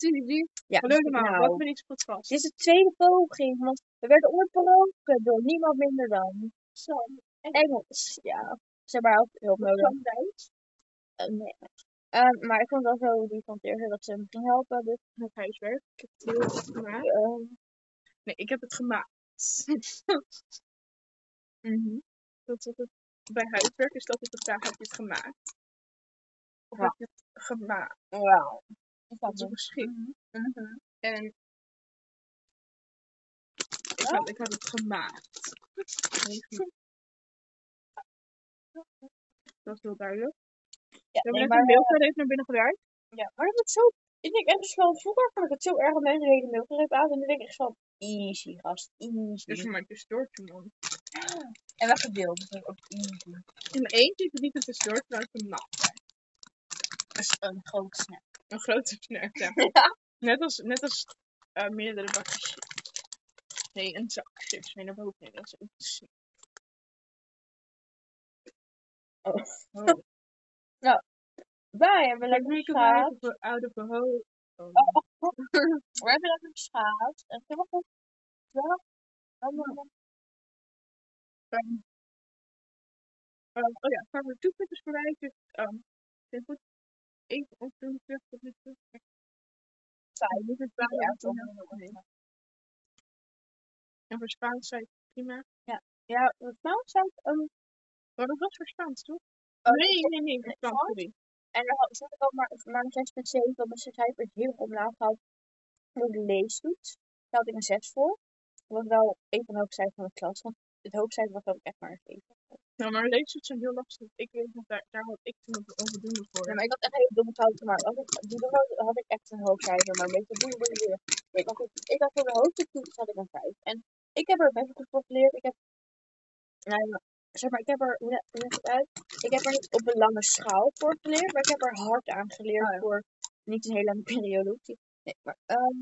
Tizi, Ja, hallo allemaal, nou, welkom bij deze podcast. dit is de tweede poging, want we werden onderbroken door niemand minder dan Sam, Engels. Ja, ze hebben ook hulp nodig. Sam Duits, Eh, nee. Ehm, maar ik vond het wel zo lief van Teerse dat ze me ging helpen. Dus, met huiswerk. Ik heb het heel erg gemaakt. ehm, Nee, ik heb het gemaakt. mhm. dat is het, bij huiswerk is dat ik de vraag, heb je het gemaakt? Of Ja. heb je het gemaakt? Wauw. Ik Dat had is een het. verschil. Mhm. En ik had, ik had het gemaakt. Dat is heel duidelijk. Ja, We hebben nee, net maar, een eh, mailcode heeft naar binnen gewerkt. ja, maar dat is zo... Ik denk echt wel, vroeger vond ik het zo erg dat mensen hele mailgreep aan. En nu denk ik echt van, easy gast, easy. Dus je maakt tussendoortje, man. En wel gedeeld, dus ook easy. In mijn eentje is het niet een tussendoor, terwijl het een maaltijd. Dat is een grote snack. Een grote snack, ja. Ja. Net als, net als eh, meerdere bakjes. Nee, een zak chips mee naar boven. Nee, dat is ook een snack. Oh. Oh. Wij hebben lekker geschaafd. uit of out of a hole. Oh. We hebben lekker geschaafd. En was. Ja. Ehm, oh ja, voor mij. Dus, um, goed. Even opdoen terug tot nu toe. Saai. Niet het Ja, baan toch. En voor Spaans zei ik prima. Ja, het nou staat een... Maar dat was voor Spaans, toch? Oh, nee, nee, nee, voor Spaans. En dan zat ik ook maar, maar een 6,7, want mijn cijfer heel omlaag gehaald door de leestoets. Daar had ik een 6 voor. Dat was wel een van de hoogcijfers van de klas, want het hoogcijfer was ook echt maar een 7. Nou, maar leesjes zijn heel lastig. Ik weet nog, daar, daar had ik toen op onvoldoende voor. Ja, maar ik had echt heel dom fout gemaakt. Als ik had, had ik echt een hoogcijfer, maar weet je, boeien, boeien, boeien. Maar goed, ik had voor de hoogste toets had ik een 5. En ik heb er best goed voor geleerd. Ik heb, nou ja, zeg maar, ik heb er, hoe le- hoe leg ik het uit? Ik heb er niet op een lange schaal voor geleerd, maar ik heb er hard aan geleerd Oh ja. voor niet een hele lange periode. Nee, maar ehm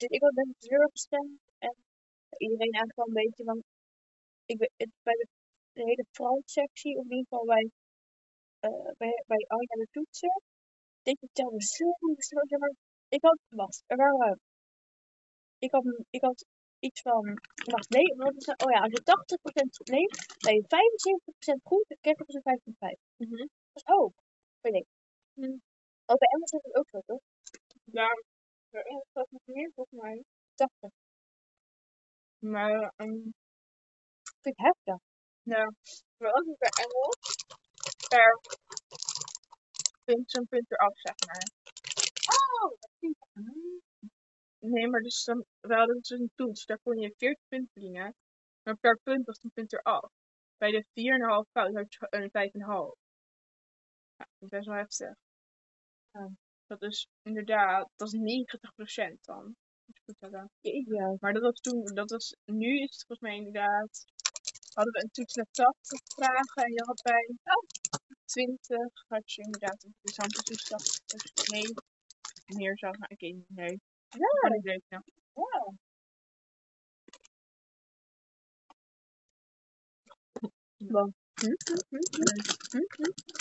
dus ik was best teleurgesteld en iedereen eigenlijk wel een beetje, want ik het, bij de, de hele Frans-sectie, of in ieder geval bij, eh bij, bij Anja de toetsen, deed je telde zo goed, zo, zeg maar, ik had, wacht, er waren, ik had, ik had iets van, wacht, nee, wat is dat? oh ja, als je 80% goed neemt, ben je 75% goed, dan krijg je dus een 5,5. Mhm. Dat is hoog, vind ik. Hm. Oh, bij Engels is het ook zo, toch? Ja, er is dat nog meer volgens mij. 80. Maar, um, Vind ik heftig. Wel als ik bij Engels per punt zo'n punt eraf, zeg maar. Oh. Nee, maar dus dan, we hadden dus een toets, daar kon je 40 punten verdienen. Maar per punt was een punt eraf. Bij de 4,5 fout had je een 5,5. Ja, dat is best wel heftig. Ja. Dat is inderdaad, dat is 90% dan. Moet je goed hebben. Ja. Maar dat was toen, dat was, nu is het volgens mij inderdaad, hadden we een toets met 80 vragen en je had bij oh, 20 had je inderdaad een interessante toeslag. Dus nee, meer zou gaan, oké, nee. Ja. Ja.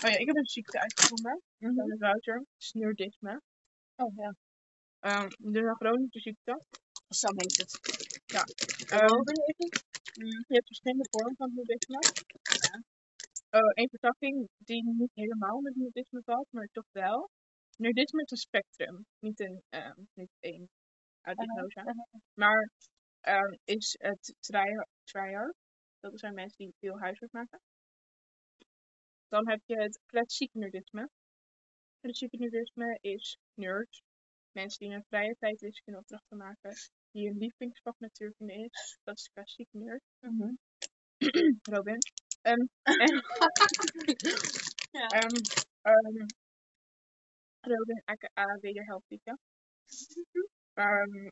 Oh ja, ik heb een ziekte uitgevonden. Van de router. Sneurdisme. Oh ja. Um, dus een chronische ziekte. Sam heet het. Heet het? Mm, je hebt verschillende vormen van nudisme. Uh, een vertakking die niet helemaal met nudisme valt, maar toch wel. Nudisme is een spectrum, niet een, ehm, niet één uit diagnose. Uh-huh. Maar ehm, is het trier, dat zijn mensen die veel huiswerk maken. Dan heb je het klassieke nerdisme. Klassieke nerdisme is nerds. Mensen die in hun vrije tijd wiskundeopdrachten maken. Die hun lievelingsvak natuurkunde is. Dat is klassiek nerd. Mhm. Robin. Ehm, en, Ja. ehm, ehm, Robin, aka wederhelptieke. Ehm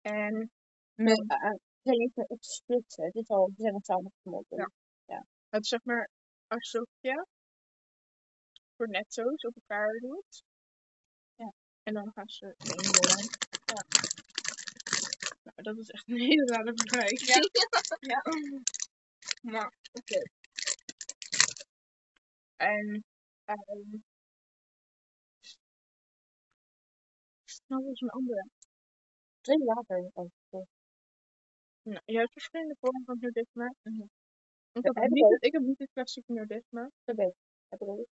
en Met, uh, even het splitsen. Het is al, we zijn al samen gemoten. Ja. het is zeg maar alsof je voor netto's op elkaar doet. Ja. En dan gaan ze één. Ja. Nou, dat is echt een hele rare vergelijking. Ja. Maar, oké. En, ehm Nou, dat is een andere. Oh, sorry. Nou, je hebt verschillende vormen van nudisme. Mhm. Ik Ja, heb, niet, ik heb niet het klassieke nudisme. Dat weet ik. Heb ik.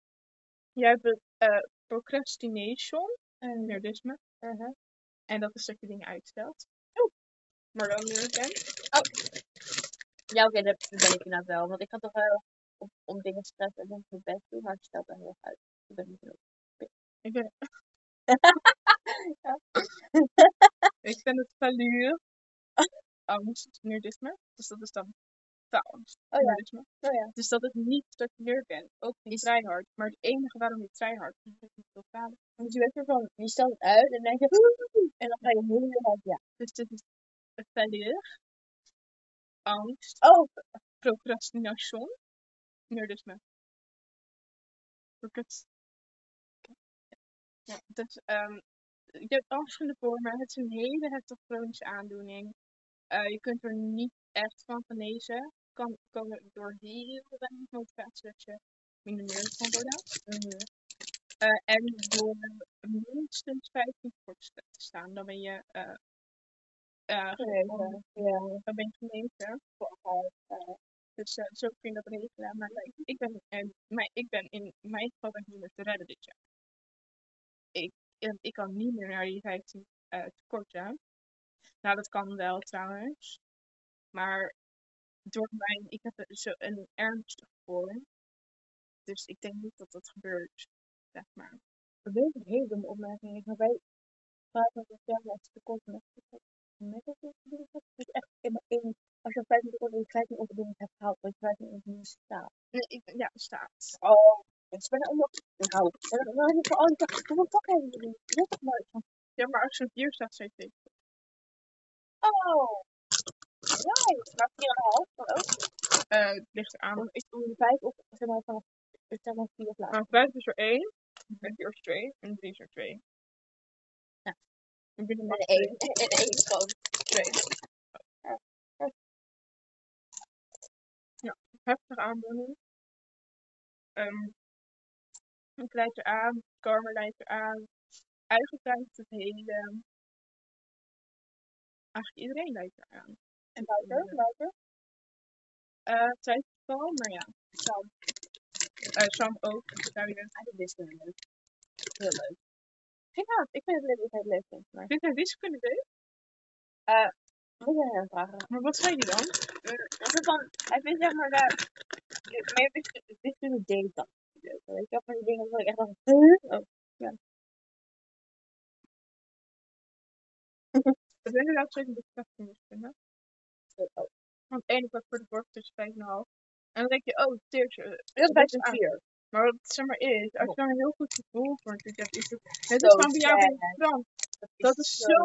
Jij hebt het eh, procrastination Mhm. nudisme. Mhm. En dat is dat je dingen uitstelt. Oh. Maar dan nu ken. Ja, oké, dat ben ik inderdaad wel. Want ik ga toch wel om, om dingen stressen en ik mijn best doen, maar het dan heel erg uit. Ik ben niet heel Ik ben, ik ben het valuur. Angst, nudisme. Dus dat is dan faalangst, Oh ja. Oh ja. Dus dat is niet dat je leer kent. Ook niet Is- tryhard. Maar het enige waarom je tryhard is, dat je niet wil falen. Dus je weet ervan, je stelt het uit en dan denk je, en dan ga je heel hard, ja. Dus dit is valuur. Angst, Oh, procrastination, nerdisme. Procrast- Ja, dus ehm, je hebt al verschillende vormen. Het is een hele heftige chronische aandoening. Eh, je kunt er niet echt van genezen. Kan komen door heel weinig motivatie dat je minder meer kan worden. mhm. Eh, en door minstens 15 sporten te staan. Dan ben je, eh eh. Ja. dan ben genezen. Eh, Dus eh, zo kun je dat regelen. Maar ik, ben, en, mijn, ik ben in mijn geval ben ik niet meer te redden dit jaar. Ik, eh, ik kan niet meer naar die 15 eh tekorten. Nou, dat kan wel trouwens. Maar door mijn, ik heb zo een ernstige vorm. Dus ik denk niet dat dat gebeurt. Zeg maar. Dat is een hele domme opmerking. Maar wij praten met jou als tekort met met is dus echt in, in, als je 15 seconden in 15 opdoen hebt gehaald, dat je 15 opdoen staat. Nee, ik, ja, staat. Oh, is bijna onder. Nou, dan heb je al die dag, hoeveel pakken hebben jullie? Ja, maar Ja, maar als je een 4 staat, zeg ik. oh, nice. Maar 4,5 dan ook. Eh, het ligt eraan. Dan is het 5 of zeg maar vanaf, zeg maar 4 of later. Maar 5 is er 1, 4 is er 2 en 3 is er 2. Ja. Ik ben er En maar 1, en 1 is gewoon 2. heftige aandoening. Ehm ik leid eraan, Karmer leidt eraan. Eigenlijk leidt het hele. Eigenlijk iedereen leidt eraan. En buiten, buiten. Eh twijfelgeval, maar ja. Sam. Eh Sam ook. Zou je Eigenlijk wiskunde leuk. Heel leuk. Haat, ik vind het leuk dat hij het leuk vindt. Maar Vind jij wiskunde leuk? moet je hem vragen. Maar wat zei je dan? Als het dan, hij vindt zeg maar dat, meer wiskunde, deed dan. Weet je wel, van die dingen waar ik echt dan, huh? Oh, Dat is inderdaad zeker een bevestiging wiskunde. oh. Want één vak voor de borst is 5,5. En dan denk je, oh, teertje. Dat is bij zijn vier. Maar wat het zeg maar is, als je dan een heel goed gevoel voor hebt, is het, het Zo is van bij jou het Frans. Dat is zo.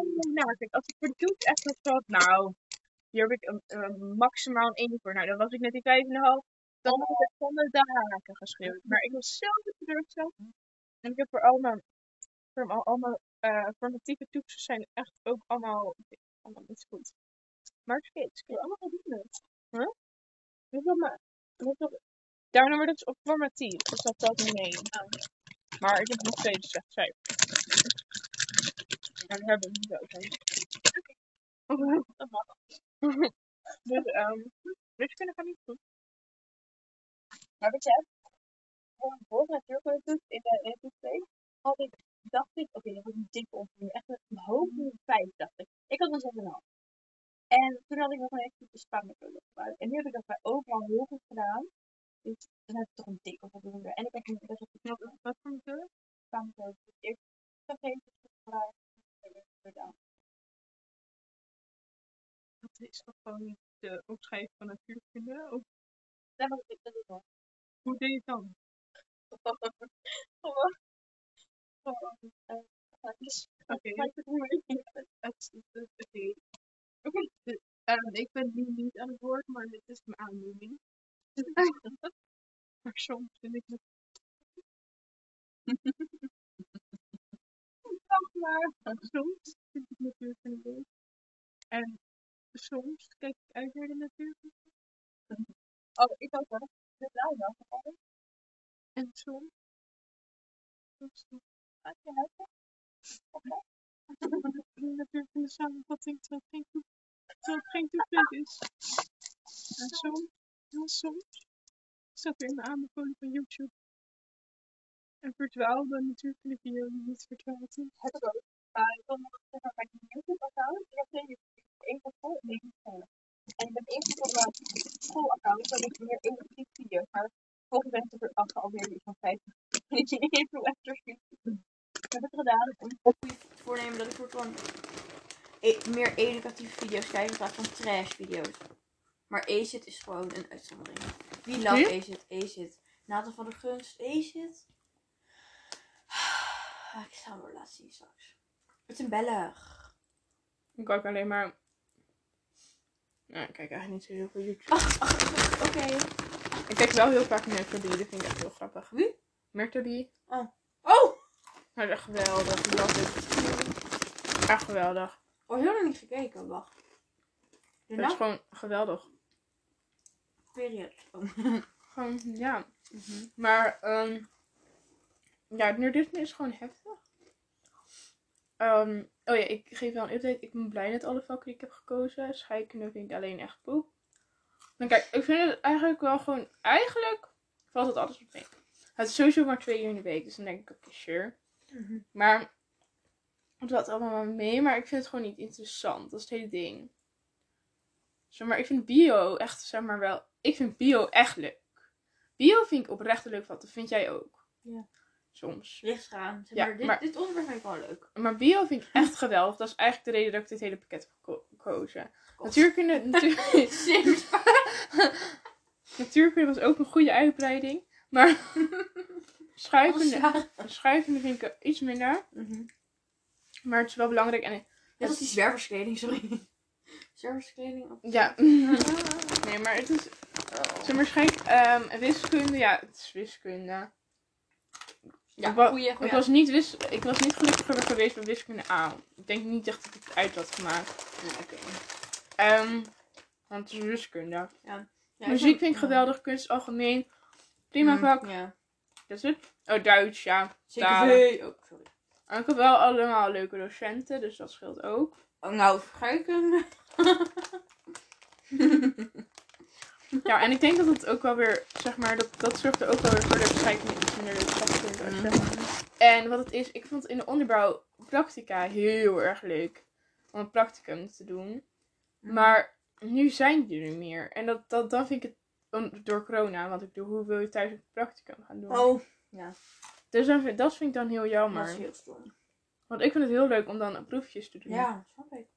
Kijk, als ik voor de toets echt gehad, nou, hier heb ik een, een maximaal een 1 voor. Nou, dan was ik net die 5,5. Dan had ik het van de dagen geschreeuwd. Maar ik was zo teleurgesteld. En ik heb voor allemaal, voor al- allemaal eh formatieve toetsen zijn echt ook allemaal, allemaal niet zo goed. Maar steeds, ik heb allemaal doen. Huh? Hoeveel maar? Hoeveel? Daarna wordt het op formatief, dus dat telt niet mee. Maar ik heb nog steeds slecht cijfer. En hebben we het niet over. Dat mag. dus, ehm, wiskunde gaat niet goed. Maar weet je, voor een vorige natuurkunde toets in de, toets 2, had ik, dacht ik, oké, dat wordt een dikke opvoeding. Echt een hoge 5, dacht ik. Ik had een 6,5. En toen had ik nog een extra gebruikt. En nu heb ik dat bij overal heel goed gedaan. Dus dan heb ik toch een dikke voldoende. En ik heb nu best wel Wat, wat voor natuurlijk? Spanje voor het eerst gegeten. gebruikt. En ik heb het gedaan. Dat is toch gewoon niet de opschrijven van natuurkunde? Of ik, dat is wel. hoe deed je het dan? Gewoon. Gewoon. eh, dus, Oké. ik ik Het- het- het- Oké. De- ehm, ik ben nu niet aan het woord, maar dit is mijn aandoening. Soms vind ik het... Wacht maar. Soms vind ik natuurkunde leuk. En soms kijk ik uit naar de natuurkunde. Oh, ik ook wel. Dat is wel. En soms... soms Uit je huis. Oké. natuurlijk in de samenvatting terwijl het geen toe- terwijl het geen toevallig is. En soms, heel soms, er in de aanbeveling van YouTube. En verdwaalde natuurlijk in de video die niet verdwaald is. heb ik ook. Maar ik wil nog zeggen, bij mijn YouTube-account, ik heb twee. Eén van school en één van school. En ik heb eerst op mijn schoolaccount, waar ik meer educatief video's. Maar volgens ben ik er achter alweer iets van 50 influencers. Ik heb het gedaan om voornemen dat ik voor gewoon e- meer educatieve video's kijk in plaats van trash video's. Maar Acid is gewoon een uitzondering. Wie love Hm? Acid? Acid. Nathan van der Gunst, Acid. Ah, Ik zal hem wel laten zien straks. Het is een Belg. Ik kijk alleen maar... Nou, ik kijk eigenlijk niet zo heel veel YouTube. Oké. Ik kijk wel heel vaak Mertody, dat vind ik echt heel grappig. Wie? Mertody. Oh! Dat is echt geweldig. Ik love it. Echt geweldig. Oh, heel lang niet gekeken. Wacht. De Dat is gewoon geweldig. Period. Gewoon, ja. Maar, ehm ja, nerdisme is gewoon heftig. Ehm, oh ja, ik geef wel een update. Ik ben blij met alle vakken die ik heb gekozen. Scheikunde vind ik alleen echt poep. Maar kijk, ik vind het eigenlijk wel gewoon... Eigenlijk valt het alles op mee. Het is sowieso maar twee uur in de week. Dus dan denk ik, oké, sure. Mhm. Maar het valt allemaal mee. Maar ik vind het gewoon niet interessant. Dat is het hele ding. Zeg maar, ik vind bio echt, zeg maar wel... Ik vind bio echt leuk. Bio vind ik oprecht leuk vak. Dat vind jij ook. Ja. Soms. Ligt eraan. Zeg Ja, maar, dit, maar- dit onderwerp vind ik wel leuk. Maar bio vind ik echt geweldig. Dat is eigenlijk de reden dat ik dit hele pakket heb geko- gekozen. Natuurkunde, natuur, Sims. natuurkunde was ook een goede uitbreiding. Maar scheikunde, Ja. scheikunde vind ik iets minder. Mhm. Maar het is wel belangrijk. En Net als die zwerverskleding, sorry. Zwerverskleding? Of... ja, nee, maar het is zeg maar, wiskunde. Ja, het is wiskunde. Ja, goeie, ik, was niet wis ik was niet gelukkiger geweest bij wiskunde A. Ik denk niet echt dat ik het uit had gemaakt. Oké. Ehm, want het is wiskunde. Ja, Muziek vind ik geweldig, kunst algemeen. Prima Mm, vak. Ja. Dat is het. Oh, Duits, ja. Talen. CKV. Oh, sorry. En ik heb wel allemaal leuke docenten, dus dat scheelt ook. Oh, nou, scheikunde. Ja, en ik denk dat het ook wel weer, zeg maar, dat, dat zorgt er ook wel weer voor dat scheikunde iets minder leuk vak vind. als zeg maar. En wat het is, ik vond in de onderbouw practica heel erg leuk om een practicum te doen. Maar nu zijn die er meer. En dat, dat, dan vind ik het door corona, want ik doe, hoe wil je thuis een practicum gaan doen? Oh, Dus dan vind, dat vind ik dan heel jammer. dat is heel stom. Want ik vind het heel leuk om dan proefjes te doen. Ja, snap ik.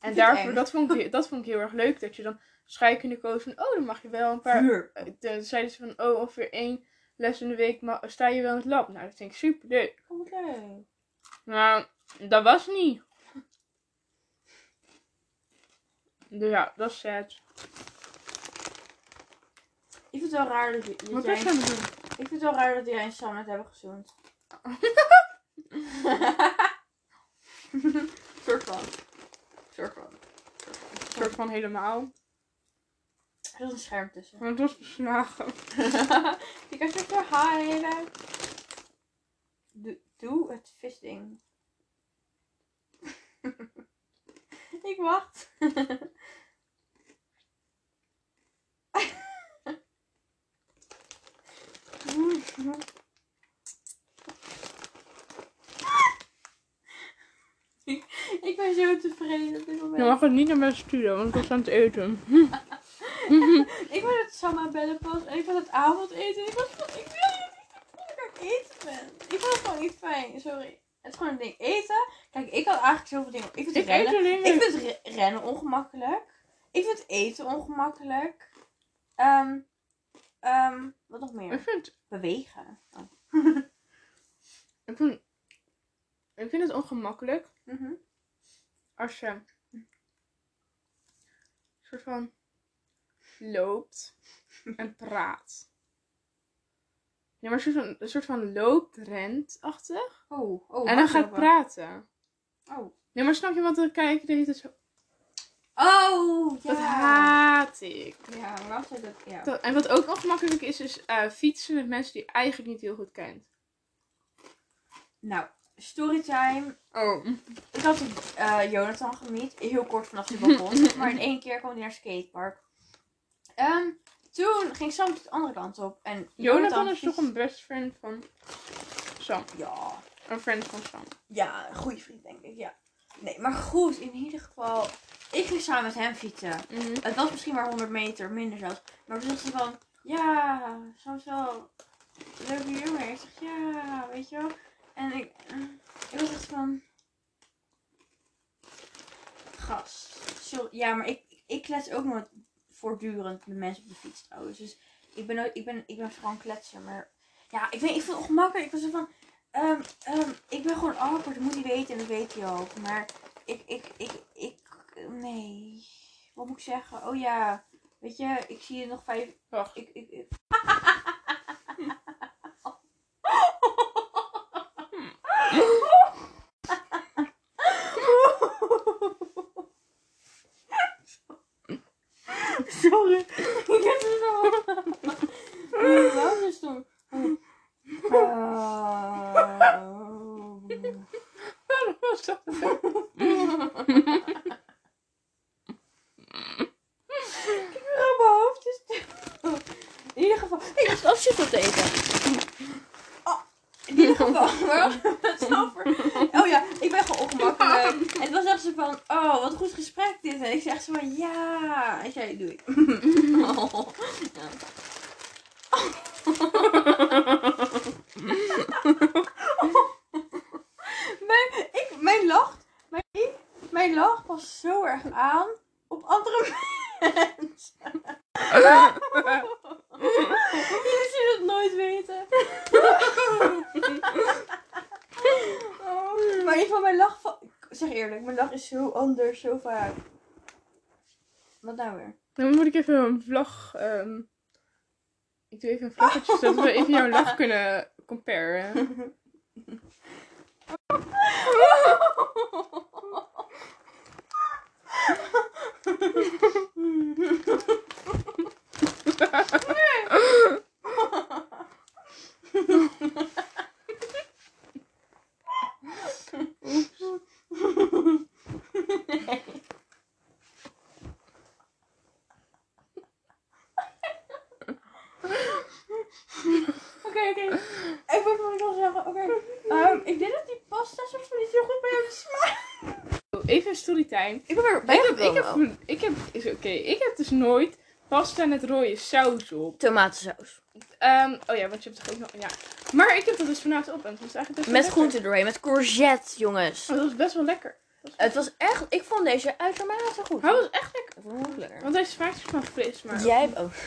en daarvoor, dat vond, ik, dat vond ik heel erg leuk. Dat je dan scheikunde koos van, oh, dan mag je wel een paar... Vuur. Eh, Dan zeiden ze van, oh, ongeveer één les in de week ma- sta je wel in het lab. Nou, dat vind ik super leuk. Wat leuk. Nou, dat was niet. Dus ja, dat is sad. Ik vind het wel raar dat, je, dat Wat jij... is dat? Ik vind het wel raar dat jij en Sam het hebben gezoend. soort van. Soort van. Soort van helemaal. Er is een scherm tussen. Want het was beslagen. Je kan zo verhalen. Doe, doe het visding. ik wacht. ik, ben zo tevreden op dit moment. Je mag het niet naar mij sturen, want ik was aan het eten. Ik ben het het bellen pas en ik ben het avondeten. Ik, was, ik wil niet dat ik eten ben. Ik vind het gewoon niet fijn, sorry. Het is gewoon een ding. Eten, kijk, ik had eigenlijk zoveel dingen. Ik vind Ik rennen, ik vind re- rennen ongemakkelijk. Ik vind eten ongemakkelijk. Ehm ehm wat nog Ik meer? vind, Bewegen. Oh. ik vind, ik vind het ongemakkelijk Mhm. als je een soort van loopt en praat. Ja, maar een soort van, een soort van loopt, rent-achtig. Oh, oh. en dan gaat praten. Oh. Nee, maar snap je wat er kijken? De hele tijd zo. Oh, ja. Dat haat ik. Ja, zei dat? Ja. Dat- en wat ook ongemakkelijk is, is eh, fietsen met mensen die je eigenlijk niet heel goed kent. Nou, storytime. Oh. Ik had eh, Jonathan gemiet. Heel kort vanaf de balkon. maar in één keer kwam hij naar skatepark. Ehm, toen ging Sam de andere kant op. En Jonathan is toch een best friend van Sam. Ja. Een friend van Sam. Ja, een goede vriend denk ik, ja. Nee, maar goed, in ieder geval. Ik ging samen met hem fietsen. Mhm. Het was misschien maar 100 meter, minder zelfs. Maar toen zegt ze van, ja, soms wel leuke jongen. Ik zeg, ja, weet je wel. En ik, eh, ik was echt van, gast. Sorry, ja, maar ik, ik klets ook nooit voortdurend met mensen op de fiets trouwens. Dus ik ben, ook, ik ben, ik ben gewoon kletsen. Maar ja, ik, weet, ik vind het ongemakkelijk. Ik was zo van, ehm, ehm, ik ben gewoon awkward. Dat moet hij weten en dat weet hij ook. Maar ik, ik, ik, ik, nee. Wat moet ik zeggen? Oh ja, weet je, ik zie je nog vijf... Wacht. Ik, ik, ik... Sorry. Ik heb er zo... Oh, Waarom is het stom? Oh. Waarom was dat? Mijn hoofd is stil. In ieder geval... Ik was zelf chips op te eten. In ieder geval, waar was het over? Oh ja, ik ben gewoon ongemakkelijk. En het was echt zo van, oh, wat een goed gesprek dit. En ik zeg zo van, ja. En jij, doe ik. Oh. Ja. mijn, ik, mijn lach, mijn, mijn lach was zo erg aan op andere mensen. Jullie zullen het nooit weten. Oh, maar in ieder geval, mijn lach van... ik Zeg eerlijk, mijn lach is zo anders, zo vaak. Wat nou weer? Dan moet ik even een vlag. ehm, Ik doe even een vlaggetje zodat we even jouw lach kunnen comparen. Oké, oké. Ik moet wat ik wil zeggen. Oké. Ehm, ik denk dat die pasta soms van niet zo goed bij jou Ik ben er Ik heb, ik heb, ik heb, is oké, ik heb dus nooit pasta met rode saus op. Tomatensaus. Ehm, oh ja, want je hebt toch ook nog, ja. Maar ik heb dat dus vanavond op en het was eigenlijk best Met lekker. groenten doorheen. Met courgette, jongens. Oh, dat was best wel lekker. Het was echt... Ik vond deze uitermate goed. Hij was echt lekker. Ik vond ook lekker. Want hij smaakt maar fris, maar... Jij... Oh.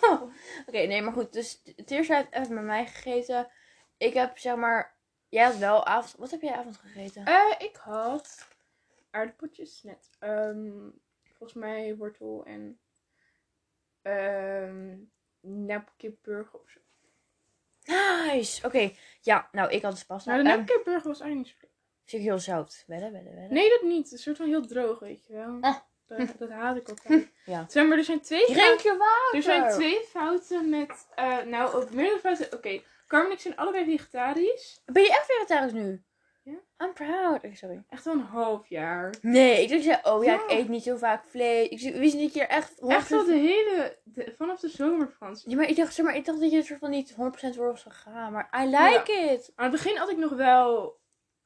Oh. Oké, nee, maar goed. Dus Teersa heeft even met mij gegeten. Ik heb, zeg maar... Jij had wel avond... Wat heb jij avond gegeten? Eh, ik had aardappeltjes net. ehm, volgens mij wortel en ehm napkipburger of zo. Nice. Oké. Ja, nou, ik had dus pasta. Maar de Ehm, napkipburger was eigenlijk niet zo lekker. Vind ik heel zout. Wedden, wedden, wedden. Nee, dat niet. Een soort van heel droog, weet je wel. Ah. Dat, dat haat ik altijd. Ja. Zeg maar, er zijn twee Drink fouten. je water. Er zijn twee fouten met... eh, nou, ook meerdere fouten. Oké, Carmen en ik zijn allebei vegetarisch. Ben je echt vegetarisch nu? Ja. I'm proud. Sorry. Echt wel een half jaar. Nee, ik dacht, zei, oh ja, Ja. ik eet niet zo vaak vlees. Ik wist niet dat je er echt... 100%... Echt wel de hele... de- vanaf de zomervakantie. Ja, maar ik dacht, zeg maar, ik dacht dat je er soort van niet 100% voor was gegaan. Maar I like it. Aan het begin had ik nog wel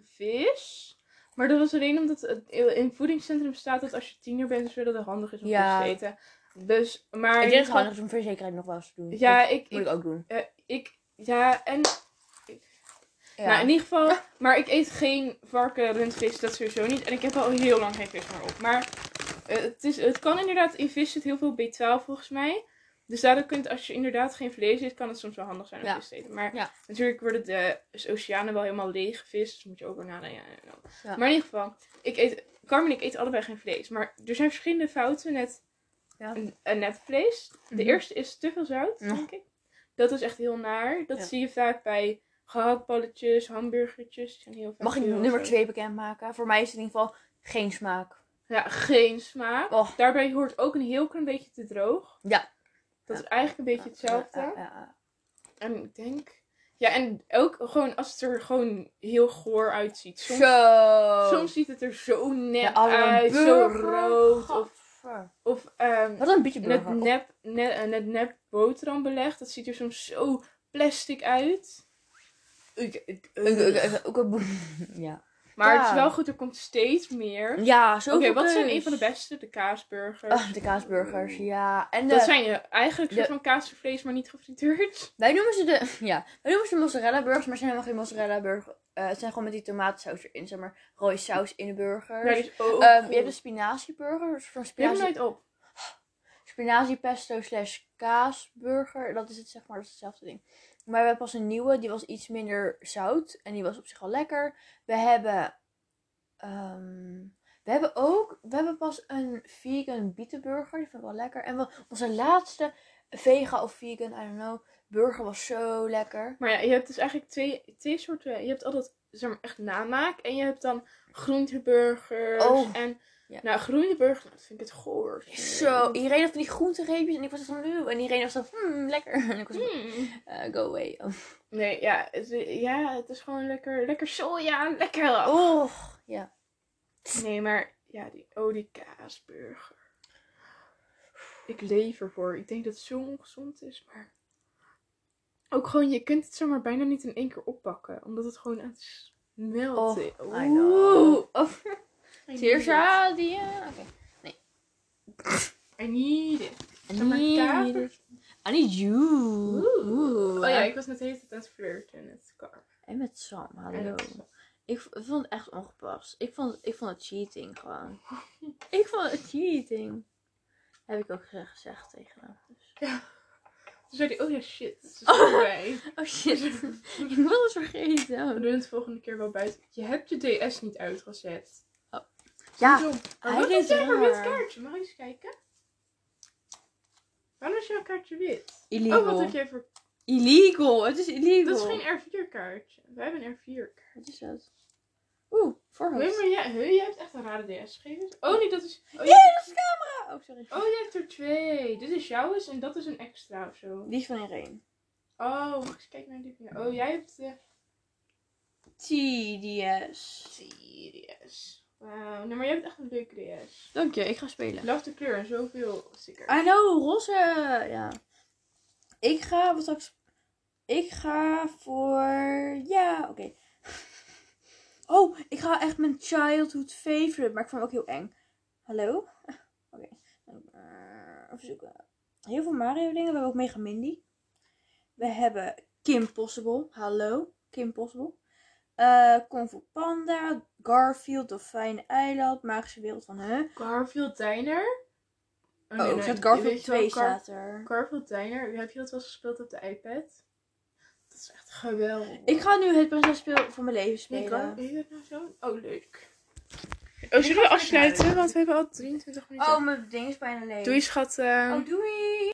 vis. Maar dat was alleen omdat het in het voedingscentrum staat dat als je tiener bent, dus dat het handig is om Ja. vis te eten. Dus, maar... ik denk het handig is om verzekering nog wel eens te doen. Ja, dat ik, moet ik ik, ook doen. eh, ik... Ja, en... Ja. Nou, in ieder geval... Maar ik eet geen varken, rundvlees, dat sowieso niet. En ik heb al heel lang geen vis meer op. Maar eh, het, is, het kan inderdaad... In vis zit heel veel B12 volgens mij. Dus daardoor kunt, als je inderdaad geen vlees eet, kan het soms wel handig zijn om Ja. vis te eten. Maar Ja. natuurlijk worden de oceanen wel helemaal leeg gevist. Dus moet je ook weer nadenken. Ja. Maar in ieder geval, ik eet, Carmen en ik eten allebei geen vlees. Maar er zijn verschillende fouten met Ja. een, net vlees. De Mhm. eerste is te veel zout, denk ik. Dat is echt heel naar. Dat zie je vaak bij gehaktballetjes, hamburgertjes. Zijn heel Mag ik nummer zout. 2 bekendmaken? Voor mij is het in ieder geval geen smaak. Ja, geen smaak. Oh. Daarbij hoort ook een heel klein beetje te droog. Ja. Dat is eigenlijk een beetje hetzelfde. Ja. En ik denk, Ja, en ook gewoon als het er gewoon heel goor uitziet. Soms, Zo. soms ziet het er zo alle uit, zo rood. Of, of ehm, Wat een beetje net nep, net, net nep boterhambeleg. Dat ziet er soms zo plastic uit. Ja. maar het is wel goed, er komt steeds meer. Ja, Oké, zo. wat zijn een van de beste? De kaasburgers. Ah, de kaasburgers, ja. En de, Dat zijn je eigenlijk soort van kaasvlees, maar niet gefrituurd. Wij noemen ze de, ja, wij noemen ze mozzarella burgers, maar zijn helemaal geen mozzarella burgers. het zijn gewoon met die tomatensaus erin, zeg maar, rode saus in de burgers. Ja, die is ook Ehm, goed. je hebt de spinazieburger, dus van Die heb ik spinazie, nooit op. spinaziepesto slash kaasburger. Dat is het, zeg maar, dat is hetzelfde ding. Maar we hebben pas een nieuwe, die was iets minder zout en die was op zich al lekker. We hebben, ehm, we hebben ook, we hebben pas een vegan bietenburger, die vind ik wel lekker. En we, onze laatste vega of vegan, I don't know, burger was zo lekker. Maar ja, je hebt dus eigenlijk twee, twee soorten. Je hebt altijd zeg maar, echt namaak. En je hebt dan groenteburgers. Oh, en ja. nou, groenteburgers, nou, dat vind ik het goor. Zo, iedereen had van die groentereepjes en ik was van nu. En iedereen was zo, hmm, lekker. En ik was van, Hmm. eh, go away. Oh. Nee, ja het, ja, het is gewoon lekker, lekker soja. Lekker. Oh, ja. Nee, maar ja, die, oh, die kaasburger. Ik leef ervoor. Ik denk dat het zo ongezond is, maar... Ook gewoon, je kunt het zomaar bijna niet in één keer oppakken. Omdat het gewoon aan het smelten. Oh, I know. Oh, it. die. Oké. I need it. I need it. I need you. Oh ja, ik was net de hele tijd aan het flirten met Car. En met Sam, hallo. Ik vond het echt ongepast. Ik vond, ik vond het cheating gewoon. ik vond het cheating. Heb ik ook ge- gezegd tegen hem. Dus. Toen zei hij, oh ja, shit. Erbij. Oh shit. ik was het vergeten. We doen het de volgende keer wel buiten. Je hebt je DS niet uitgezet. Ja? Maar hij is jij voor wit kaartje? Mag ik eens kijken? Waarom is jouw kaartje wit? illegal. Oh, wat heb jij voor... Illegal. Het is illegal. Dat is geen R4 kaartje. Wij hebben een R4 kaart. Wat is dat? Oeh, voorhoofd. Nee, maar jij, jij hebt echt een rare DS gegeven. Oh nee, dat is... Oh, Ja, dat is camera. Oh, sorry. oh, jij hebt er twee. Dit is jouw en dat is een extra of zo. Die is van Irene. Oh, mag ik eens kijken naar die van jou? Oh, jij hebt de TDS. Series. Wauw, nee, maar jij hebt echt een leuke DS. Dank je, ik ga spelen. Love de kleur en zoveel stickers. I know, roze. Ja. Ik ga, wat straks. Ik ga voor. Ja, oké. Oh, ik ga echt mijn childhood favorite, maar ik vond hem ook heel eng. Hallo? Oké. Eh, Even zoeken. Heel veel Mario dingen. We hebben ook Mega Mindy. We hebben Kim Possible. Hallo, Kim Possible. Eh Kung Fu Panda. Garfield, Dolfijn Eiland. Magische Wereld van Huh. Garfield Diner. Oh, nee, er nee, Garfield je wel, 2 Gar- staat er. Garfield Diner. Heb je dat wel eens gespeeld op de iPad? Dat is echt geweldig. Ik ga nu het prinsesspel van mijn leven Nee, spelen. Je dat nou zo? Oh, leuk. Oh, zullen we afsluiten? Want we hebben al 23 minuten. Oh, mijn ding is bijna leeg. Doei, schatten. Oh, doei.